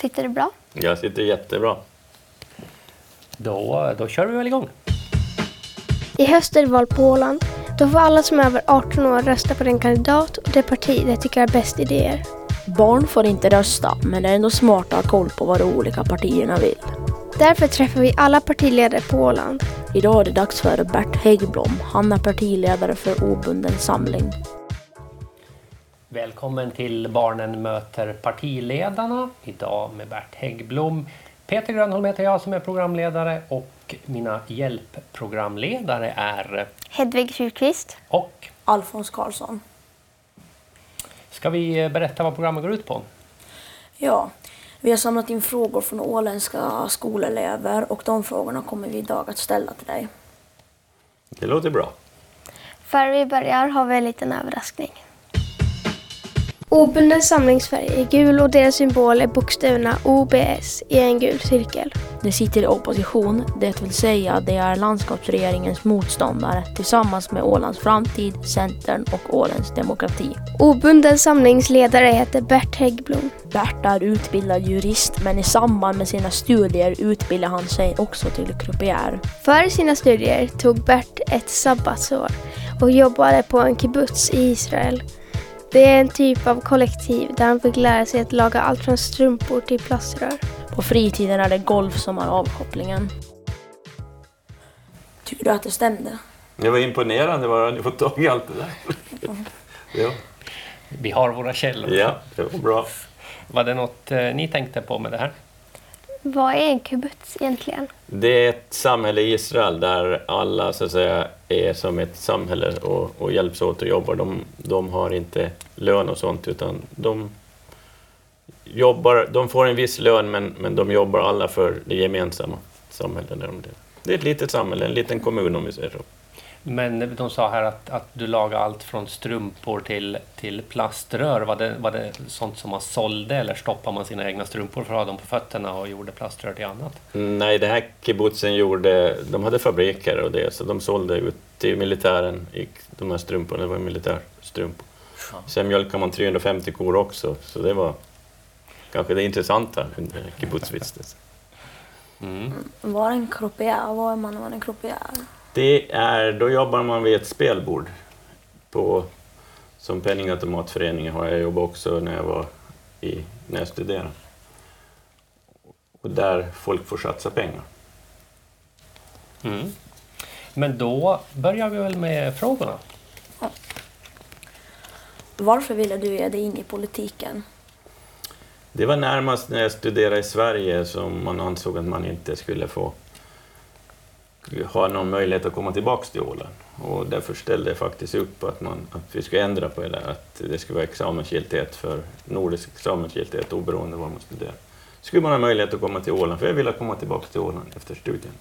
Sitter det bra? Jag sitter jättebra. Då, då kör vi väl igång. I höst är det val på Åland. Då får alla som är över 18 år rösta på den kandidat och det parti de tycker har bäst idéer. Barn får inte rösta, men det är ändå smart att ha koll på vad de olika partierna vill. Därför träffar vi alla partiledare på Åland. Idag är det dags för Bert Häggblom. Han är partiledare för Obunden samling. Välkommen till Barnen möter partiledarna. Idag med Bert Häggblom. Peter Grönholm heter jag som är programledare och mina hjälpprogramledare är Hedvig Kyrkvist. och Alfons Karlsson. ska vi berätta vad programmet går ut på? Ja, vi har samlat in frågor från åländska skolelever och de frågorna kommer vi idag att ställa till dig. Det låter bra. Före vi börjar har vi en liten överraskning. Obunden samlingsfärg är gul och deras symbol är bokstäverna OBS i en gul cirkel. De sitter i opposition, det vill säga det är landskapsregeringens motståndare tillsammans med Ålands framtid, Centern och Ålands demokrati. Obunden samlingsledare heter Bert Häggblom. Bert är utbildad jurist men i samband med sina studier utbildar han sig också till croupier. För sina studier tog Bert ett sabbatsår och jobbade på en kibbutz i Israel. Det är en typ av kollektiv där han fick lära sig att laga allt från strumpor till plaströr. På fritiden är det golf som är avkopplingen. Tycker du att det stämde? Det var imponerande vad du hade fått tag i allt det där. Ja, Vi har våra källor. ja det var bra. Var det något eh, ni tänkte på med det här? Vad är en kibbutz egentligen? Det är ett samhälle i Israel där alla så att säga är som ett samhälle och, och hjälps åt och jobbar. De, de har inte lön och sånt utan de jobbar, de får en viss lön men, men de jobbar alla för det gemensamma samhället. Där de. Det är ett litet samhälle, en liten kommun om vi säger så. Men de sa här att, att du lagar allt från strumpor till, till plaströr. Var det, var det sånt som man sålde eller stoppade man sina egna strumpor för att ha dem på fötterna och gjorde plaströr till annat? Nej, det här kibbutzen gjorde, de hade fabriker och det, så de sålde ut till militären, i de här strumporna, det var militärstrumpor. Sen mjölkade man 350 kor också, så det var kanske det intressanta under kibbutzvistelsen. Mm. Var en croupier? Vad är man när man är croupier? Det är, då jobbar man vid ett spelbord på, som penningautomatföreningen har jag jobbat också när jag var i, när jag studerade. Och där folk får satsa pengar. Mm. Men då börjar vi väl med frågorna. Varför ville du ge dig in i politiken? Det var närmast när jag studerade i Sverige som man ansåg att man inte skulle få ha någon möjlighet att komma tillbaka till Åland. Och därför ställde jag faktiskt upp på att, man, att vi skulle ändra på det, att det skulle vara examensgiltighet för nordisk examensgiltighet oberoende var man studerar. Skulle man ha möjlighet att komma till Åland, för jag ville komma tillbaka till Åland efter studien.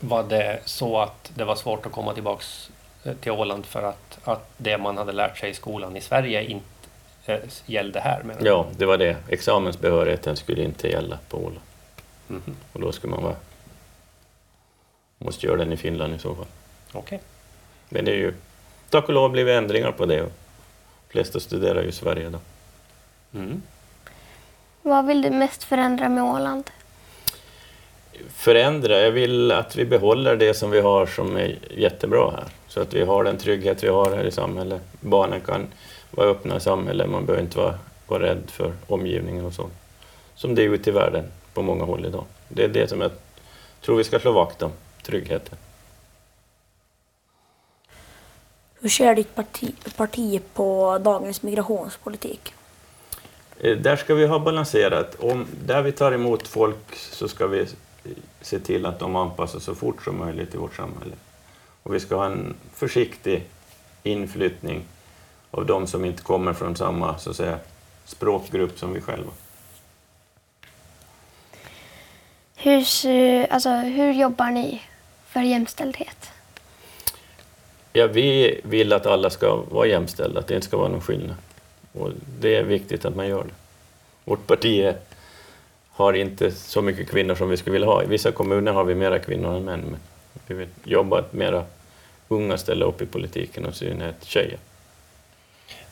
Var det så att det var svårt att komma tillbaks eh, till Åland för att, att det man hade lärt sig i skolan i Sverige inte eh, gällde här? menar? Ja, det var det. Examensbehörigheten skulle inte gälla på Åland. Mhm. Och då skulle man vara... Måste göra den i Finland i så fall. Okej. Men det är ju... Tack och lov blev det ändringar på det. Och de flesta studerar ju i Sverige då. Mm. Vad vill du mest förändra med Åland? Förändra, jag vill att vi behåller det som vi har som är jättebra här. Så att vi har den trygghet vi har här i samhället. Barnen kan vara öppna i samhället, man behöver inte vara, vara rädd för omgivningen och så. Som det är ute i världen på många håll idag. Det är det som jag tror vi ska slå vakt om, tryggheten. Hur ser ditt parti, parti på dagens migrationspolitik? Eh, Där ska vi ha balanserat. Om, där vi tar emot folk så ska vi se till att de anpassas så fort som möjligt i vårt samhälle. Och vi ska ha en försiktig inflyttning av de som inte kommer från samma så att säga, språkgrupp som vi själva. Hur, alltså, hur jobbar ni för jämställdhet? Ja, vi vill att alla ska vara jämställda, att det inte ska vara någon skillnad. Och det är viktigt att man gör det. Vårt parti är, har inte så mycket kvinnor som vi skulle vilja ha. I vissa kommuner har vi mera kvinnor än män, men vi vill jobba att mera unga ställer upp i politiken och i synnerhet tjejer.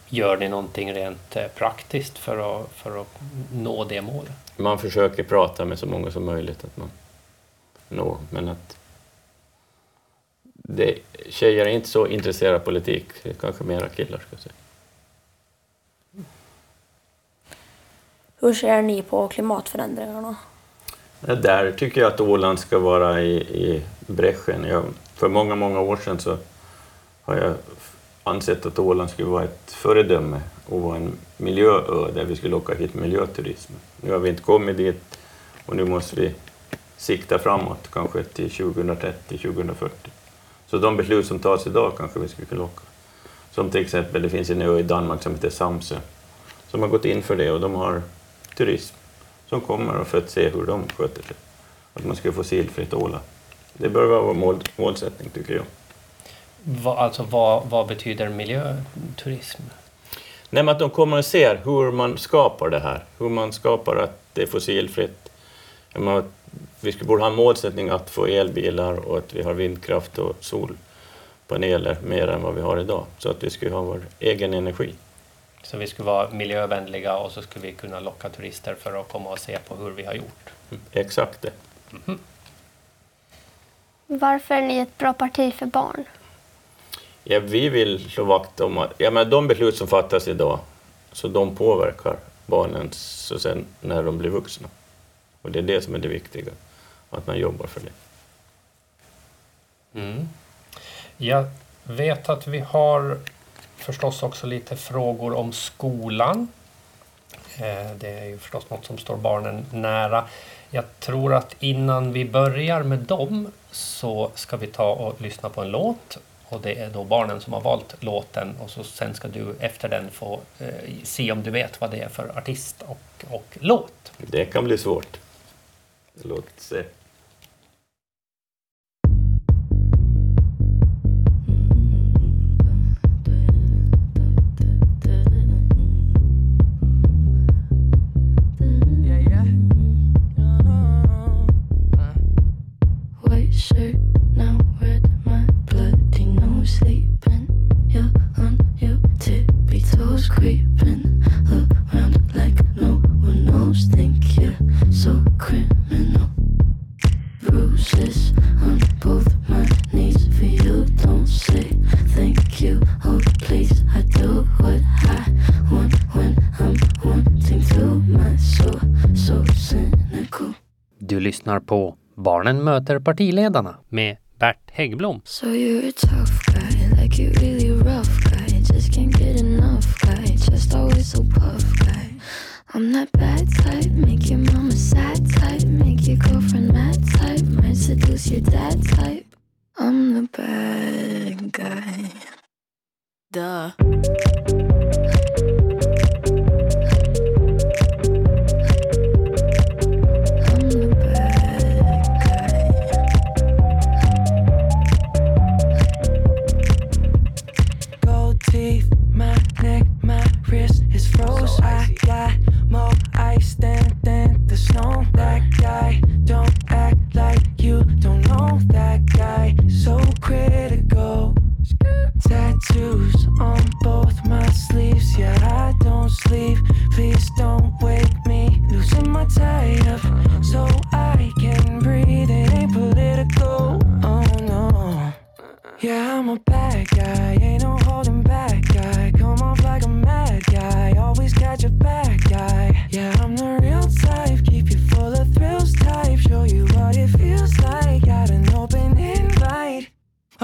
Gör ni någonting rent eh, praktiskt för att, för att nå det målet? Man försöker prata med så många som möjligt att man når, men att det, tjejer är inte så intresserade av politik, det är kanske mera killar ska jag säga. Hur ser ni på klimatförändringarna? Där tycker jag att Åland ska vara i, i bräschen. Jag, för många, många år sedan så har jag ansett att Åland skulle vara ett föredöme och vara en miljöö där vi skulle locka hit miljöturism. Nu har vi inte kommit dit och nu måste vi sikta framåt, kanske till 2030, 2040. Så de beslut som tas idag kanske vi skulle kunna locka. Som till exempel, det finns en ö i Danmark som heter Samsö som har gått in för det och de har turism som kommer för att se hur de sköter sig. Att man ska få fossilfritt Åland. Det bör vara vår mål, målsättning tycker jag. Va, alltså vad, vad betyder miljöturism? Nej, men att de kommer och ser hur man skapar det här. Hur man skapar att det är fossilfritt. Menar, vi skulle borde ha en målsättning att få elbilar och att vi har vindkraft och solpaneler mer än vad vi har idag. Så att vi skulle ha vår egen energi. Så vi skulle vara miljövänliga och så skulle vi kunna locka turister för att komma och se på hur vi har gjort. Mm, exakt det. Mhm. Varför är ni ett bra parti för barn? Ja, vi vill slå vakt om att ja, men de beslut som fattas idag, så de påverkar barnen så sen när de blir vuxna. Och det är det som är det viktiga, att man jobbar för det. Mm. Jag vet att vi har förstås också lite frågor om skolan. Eh, Det är ju förstås något som står barnen nära. Jag tror att innan vi börjar med dem så ska vi ta och lyssna på en låt. Och det är då barnen som har valt låten och så sen ska du efter den få eh, se om du vet vad det är för artist och, och låt. Det kan bli svårt. Låt se. Lyssnar på Barnen möter partiledarna med Bert Häggblom. So you're a tough guy, like you really rough guy. Just can't get enough guy, just always so puff guy. I'm that bad type, make your mama sad type, make your girlfriend mad type, might seduce your dad type. I'm the bad guy. Duh.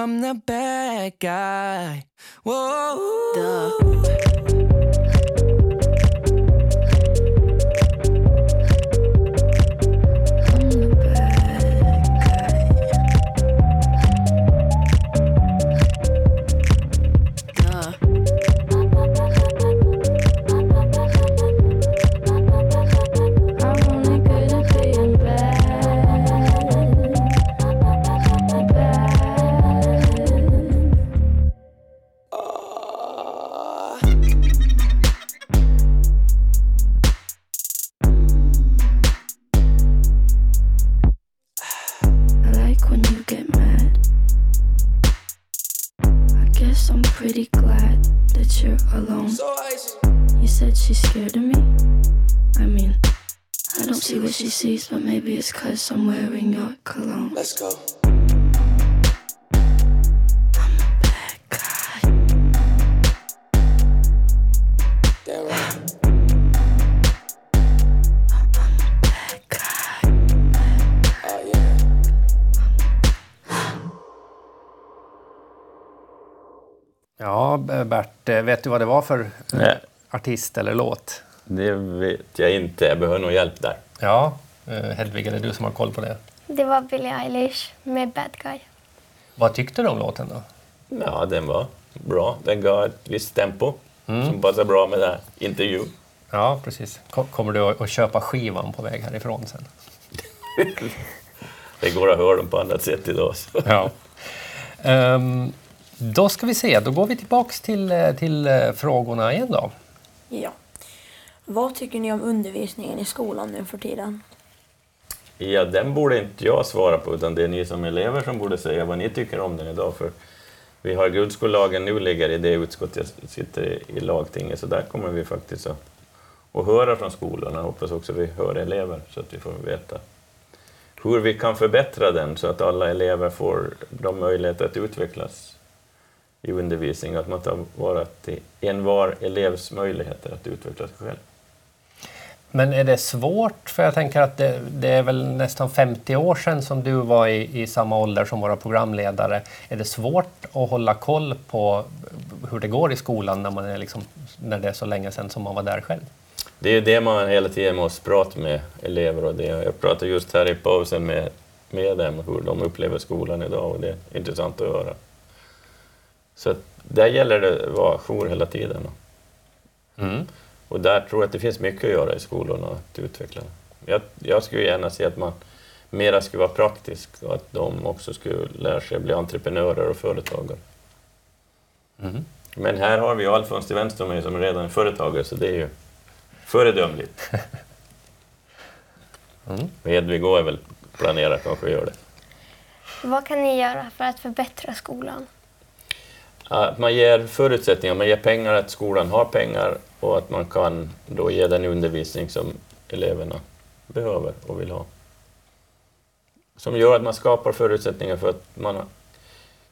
I'm the bad guy. Whoa. I'm pretty glad that you're alone. So You said she's scared of me. I mean, I don't see what she sees, but maybe it's cause I'm wearing your cologne. Let's go. Ja, Bert, eh, vet du vad det var för eh, Nej. artist eller låt? Det vet jag inte. Jag behöver nog hjälp där. Ja, eh, Hedvig, är det du som har koll på det? Det var Billie Eilish med Bad Guy. Vad tyckte du om låten då? Ja, den var bra. Den gav ett visst tempo som passar bra med den här intervjun. Ja, precis. Ko- Kommer du att köpa skivan på väg härifrån sen? Det går att höra dem på annat sätt idag. Så. Ja. Ehm, då ska vi se, då går vi tillbaks till, eh, till eh, frågorna igen då. Ja. Vad tycker ni om undervisningen i skolan nu för tiden? Ja, den borde inte jag svara på, utan det är ni som elever som borde säga vad ni tycker om den idag. För vi har grundskollagen nu ligger i det utskott jag sitter i, i lagtinget, så där kommer vi faktiskt att, att höra från skolorna. Jag hoppas också vi hör elever, så att vi får veta hur vi kan förbättra den så att alla elever får de möjligheter att utvecklas i undervisning, att man tar vara till envar elevs möjligheter att utveckla sig själv. Men är det svårt? För jag tänker att det, det är väl nästan 50 år sedan som du var i, i samma ålder som våra programledare. Är det svårt att hålla koll på hur det går i skolan när, man är liksom, när det är så länge sedan som man var där själv? Det är det man hela tiden måste prata med elever och det. Jag pratade just här i pausen med, med dem hur de upplever skolan idag och det är intressant att höra. Så att där gäller det att vara jour hela tiden. Mm. Och där tror jag att det finns mycket att göra i skolorna att utveckla. Jag, jag skulle gärna se att man mera skulle vara praktisk och att de också skulle lära sig att bli entreprenörer och företagare. Mm. Men här har vi ju Alfons till vänster mig som redan är företagare, så det är ju föredömligt. Mm. Och Hedvig är väl planerar kanske att göra det. Vad kan ni göra för att förbättra skolan? Att man ger förutsättningar, man ger pengar, att skolan har pengar och att man kan då ge den undervisning som eleverna behöver och vill ha. Som gör att man skapar förutsättningar för att man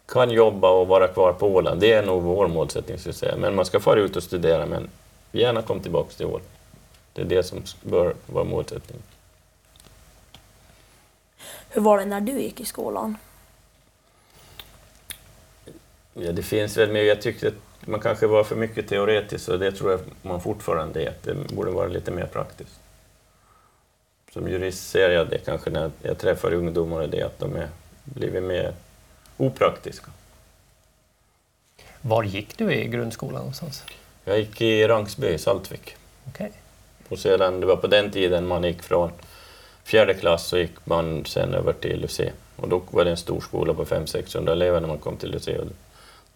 kan jobba och vara kvar på Åland. Det är nog vår målsättning, skulle jag säga. Men man ska fara ut och studera, men gärna kom tillbaka till Åland. Det är det som bör vara målsättningen. Hur var det när du gick i skolan? Ja, det finns väl mer. Jag tyckte att man kanske var för mycket teoretisk och det tror jag man fortfarande är. Det borde vara lite mer praktiskt. Som jurist ser jag det kanske när jag träffar ungdomar, det att de är blivit mer opraktiska. Var gick du i grundskolan någonstans? Jag gick i Rangsby i Saltvik. Okej. Och sedan, det var på den tiden man gick från fjärde klass så gick man sen över till Lucé. Och då var det en stor skola på 500-600 elever när man kom till Lucé.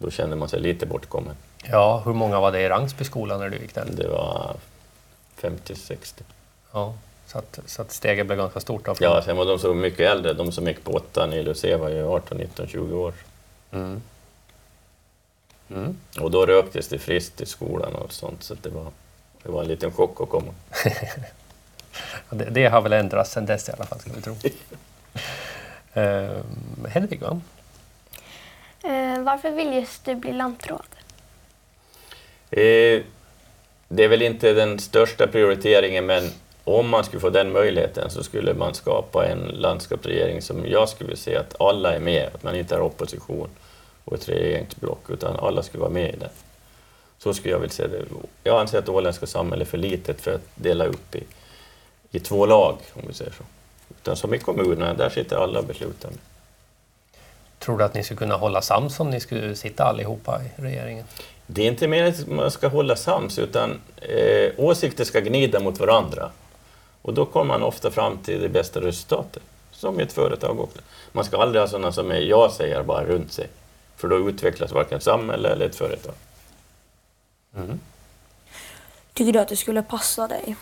Då kände man sig lite bortkommen. Ja, hur många var det i Rangsbyskolan när du gick där? Det var 50-60. Ja, så att, så att steget blev ganska stort. Då Ja, sen var de så mycket äldre. De som gick på åttan i Lucé var ju 18, 19, 20 år. Mm. Mm. Och då röktes det friskt i skolan och sånt, så det var, det var en liten chock att komma. Det, det har väl ändrats sedan dess i alla fall, ska vi tro. Ehm, Hedvig, va? Eh, varför vill just du bli lantråd? Eh, det är väl inte den största prioriteringen, men om man skulle få den möjligheten så skulle man skapa en landskapsregering som jag skulle se att alla är med, att man inte har opposition och ett regeringsblock, utan alla skulle vara med i det. Så skulle jag vilja se det. Jag anser att det åländska samhället är för litet för att dela upp i, i två lag, om vi säger så. Utan som i kommunerna, där sitter alla beslutande. Tror du att ni skulle kunna hålla sams om ni skulle sitta allihopa i regeringen? Det är inte meningen att man ska hålla sams, utan eh, åsikter ska gnida mot varandra. Och då kommer man ofta fram till det bästa resultatet, som i ett företag också. Man ska aldrig ha sådana som är ja-sägare bara runt sig, för då utvecklas varken samhälle eller ett företag. Mm. Tycker du att det skulle passa dig?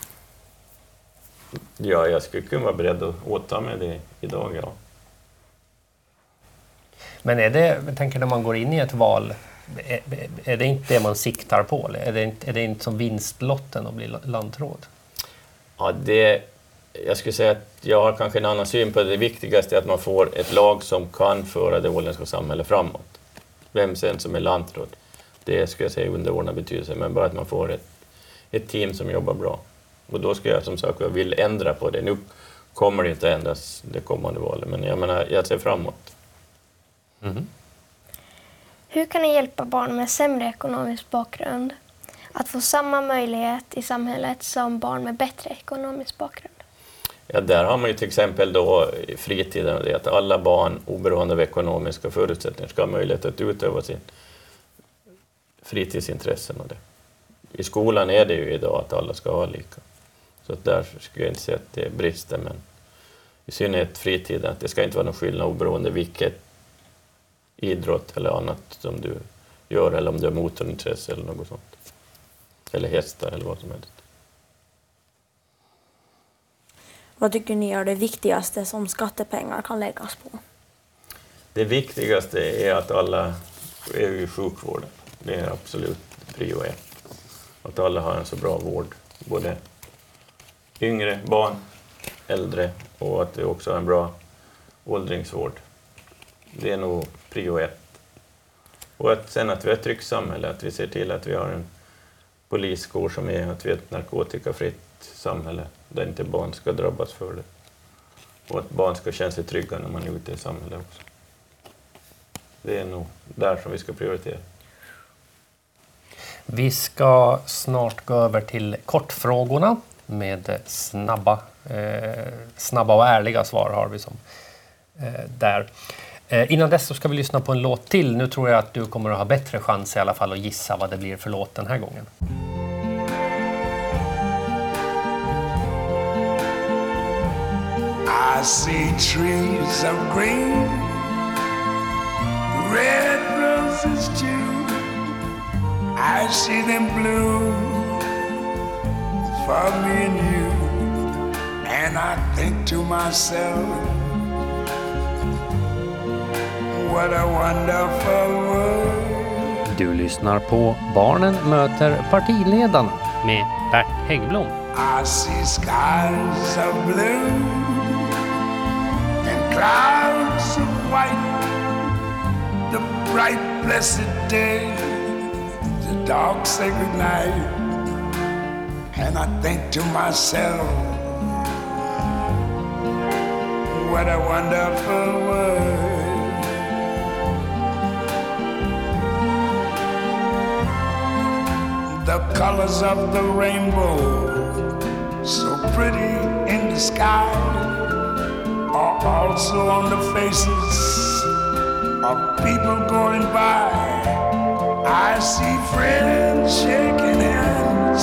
Ja, jag skulle kunna vara beredd att åta mig det idag, ja. Men är det, jag tänker när man går in i ett val, är, är det inte det man siktar på? Eller är det inte, är det inte som vinstlotten att bli lantråd? Ja, det, jag skulle säga att jag har kanske en annan syn på det. Det viktigaste är att man får ett lag som kan föra det åländska samhället framåt. Vem sen som är lantråd, det skulle jag säga är underordnad betydelse, men bara att man får ett, ett team som jobbar bra. Och då ska jag som sagt jag vill ändra på det. Nu kommer det inte att ändras det kommande valet, men jag menar, jag ser framåt. Mhm. Hur kan ni hjälpa barn med sämre ekonomisk bakgrund att få samma möjlighet i samhället som barn med bättre ekonomisk bakgrund? Ja, där har man ju till exempel då i fritiden det att alla barn oberoende av ekonomiska förutsättningar ska ha möjlighet att utöva sin fritidsintressen. Och det. I skolan är det ju idag att alla ska ha lika. Så att där skulle jag inte säga att det brister, men i synnerhet fritiden, att det ska inte vara någon skillnad oberoende vilket idrott eller annat som du gör, eller om du har motorintresse eller något sånt. Eller hästar eller vad som helst. Vad tycker ni är det viktigaste som skattepengar kan läggas på? Det viktigaste är att alla är i sjukvården. Det är absolut prio ett. Att alla har en så bra vård, både yngre, barn, äldre och att vi också har en bra åldringsvård. Det är nog prio ett. Och att sen att vi har ett tryggt samhälle, att vi ser till att vi har en poliskår som är att vi är ett narkotikafritt samhälle där inte barn ska drabbas för det. Och att barn ska känna sig trygga när man är ute i samhället också. Det är nog där som vi ska prioritera. Vi ska snart gå över till kortfrågorna med snabba, eh, snabba och ärliga svar har vi som eh, där. Eh, innan dess så ska vi lyssna på en låt till. Nu tror jag att du kommer att ha bättre chans i alla fall att gissa vad det blir för låt den här gången. I see trees of green, red roses too. I see them blue for me and you. And I think to myself, what a wonderful world. Du lyssnar på Barnen möter partiledarna med Bert Häggblom. I see skies of blue and clouds of white. The bright, blessed day, the dark, sacred night. And I think to myself, what a wonderful world. The colors of the rainbow so pretty in the sky are also on the faces of people going by. I see friends shaking hands,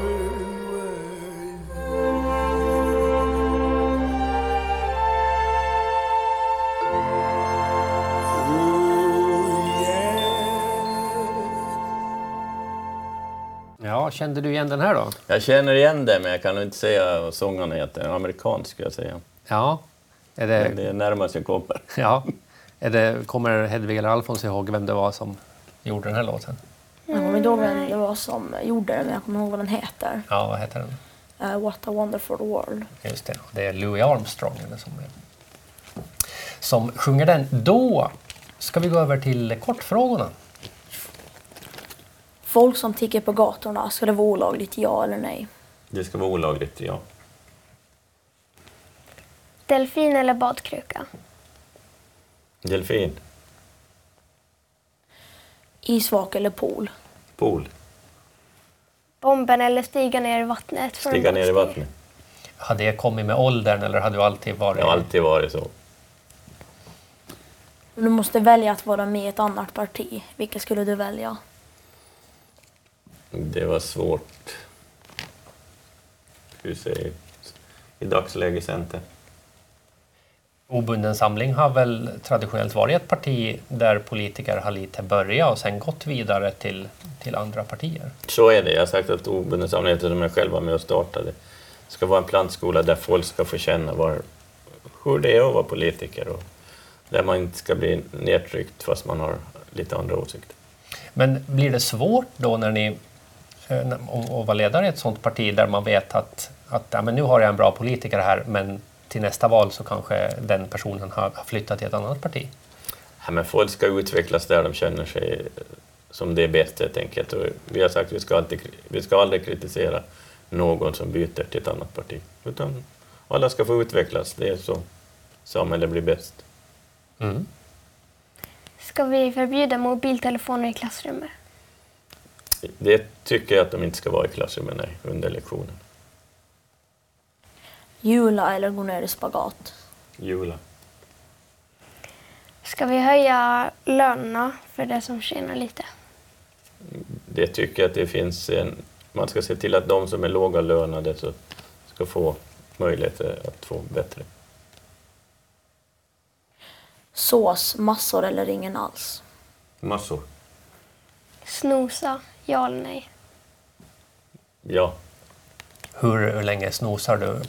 Ja, kände du igen den här då? Jag känner igen det, men jag kan inte säga vad sångaren heter. Amerikansk ska jag säga. Ja. Är Men det, det är närmast jag kommer. ja. Är det, kommer Hedvig eller Alfons ihåg vem det var som gjorde den här låten? Jag kommer inte ihåg vem det var som gjorde det, men jag kommer ihåg vad den heter. Ja, vad heter den? Eh, What a wonderful world. Just det, det är Louis Armstrong eller som, som sjunger den. Då ska vi gå över till kortfrågorna. Folk som tigger på gatorna, ska det vara olagligt, ja eller nej? Det ska vara olagligt, ja. Delfin eller badkruka? Delfin. Isvak eller pool? Pool. Bomben eller stiga ner i vattnet. Stiga ner i vattnet. Har det kommit med åldern eller har du alltid varit... Det har alltid varit så. Du måste välja att vara med i ett annat parti. Vilka skulle du välja? Det var svårt. Hur säger I dagsläget Center. Obunden samling har väl traditionellt varit ett parti där politiker har lite börjat och sen gått vidare till, till andra partier. Så är det. Jag har sagt att Obunden samling, som jag själv var med och startade, ska vara en plantskola där folk ska få känna var, hur det är att vara politiker och där man inte ska bli nedtryckt fast man har lite andra åsikter. Men blir det svårt då när ni eh, att vara ledare i ett sådant parti där man vet att, att ja, men nu har jag en bra politiker här men till nästa val så kanske den personen har har flyttat till ett annat parti? Ja, men folk ska utvecklas där de känner sig som det är bäst helt enkelt. Och vi har sagt att vi ska, alltid, vi ska aldrig kritisera någon som byter till ett annat parti. Utan alla ska få utvecklas. Det är så samhället blir bäst. Mm. Ska vi förbjuda mobiltelefoner i klassrummet? Det tycker jag att de inte ska vara i klassrummet nej, under lektionen. Jula eller gå ner i spagat? Jula. Ska vi höja lönerna för det som tjänar lite? Det tycker jag att det finns en... Man ska se till att de som är låga lönade så ska få möjligheter att få bättre. Sås, massor eller ingen alls? Massor. Snosa, ja eller nej? Ja. Hur, hur länge snosar du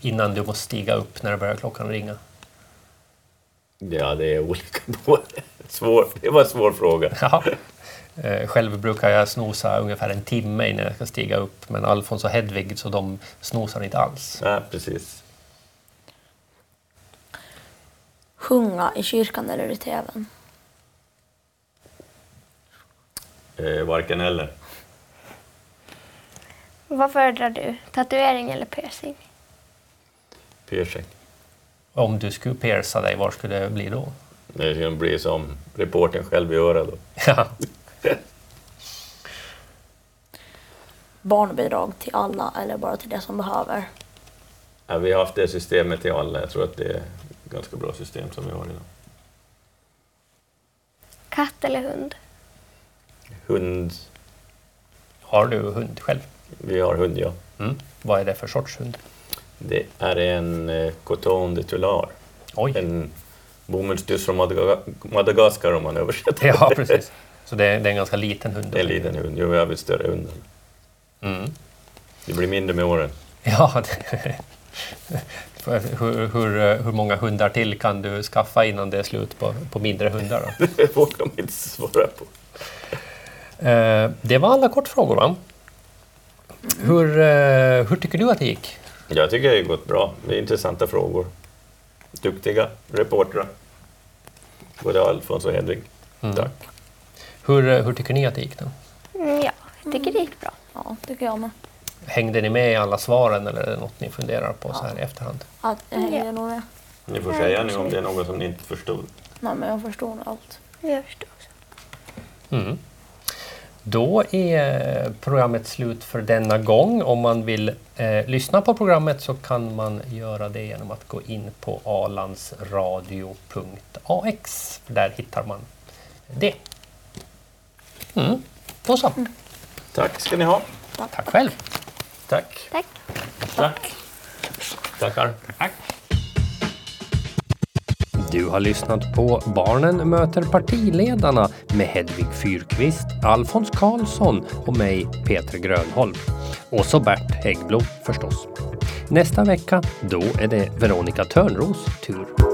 innan du måste stiga upp när det börjar klockan ringa? Ja, det är olika. Svår, det var en svår fråga. Ja. Eh, Själv brukar jag snosa ungefär en timme innan jag ska stiga upp men Alfons och Hedvig så de snosar inte alls. Ja, precis. Sjunga i kyrkan eller i tvn? Eh, varken eller. Vad föredrar du? Tatuering eller piercing? Piercing. Om du skulle pierca dig, var skulle det bli då? Det kan bli som reportern själv i örat då. Ja. Barnbidrag till alla eller bara till det som behöver? Ja, vi har haft det systemet till alla. Jag tror att det är ett ganska bra system som vi har idag. Katt eller hund? Hund. Har du hund själv? Vi har hund, ja. Mm. Vad är det för sorts hund? Det är en eh, coton de tular. Oj! En bomullstyss från Madaga- Madagaskar om man översätter. Ja, precis. Så det är, det är en ganska liten hund? Det är en liten hund. Jo, jag vill större hundar. Mm. Det blir mindre med åren. Ja, hur, hur, hur många hundar till kan du skaffa innan det är slut på, på mindre hundar? Då? Det vågar de inte svara på. Eh, det var alla kortfrågor, va? Hur, eh, hur tycker du att det gick? Jag tycker det har gått bra. Det är intressanta frågor. Duktiga reportrar. Både Alfons och Hedvig. Mm. Tack. Hur, eh, hur tycker ni att det gick? Då? Mm, ja, jag tycker det gick bra. Ja, tycker jag med. Hängde ni med i alla svaren eller är det något ni funderar på så här i efterhand? Att jag hänger nog med. Ni får säga nu om det är något som ni inte förstod. Nej, men jag förstår nog allt. Jag förstår också. Mm. Då är programmet slut för denna gång. Om man vill eh, lyssna på programmet så kan man göra det genom att gå in på alandsradio.ax. Där hittar man det. Mm. Då så. Tack ska ni ha. Tack själv. Tack. Tack. Tack. Tackar. Tack. Du har lyssnat på Barnen möter partiledarna med Hedvig Fyrkvist, Alfons Karlsson och mig, Peter Grönholm. Och så Bert Häggblom förstås. Nästa vecka, då är det Veronica Törnros tur.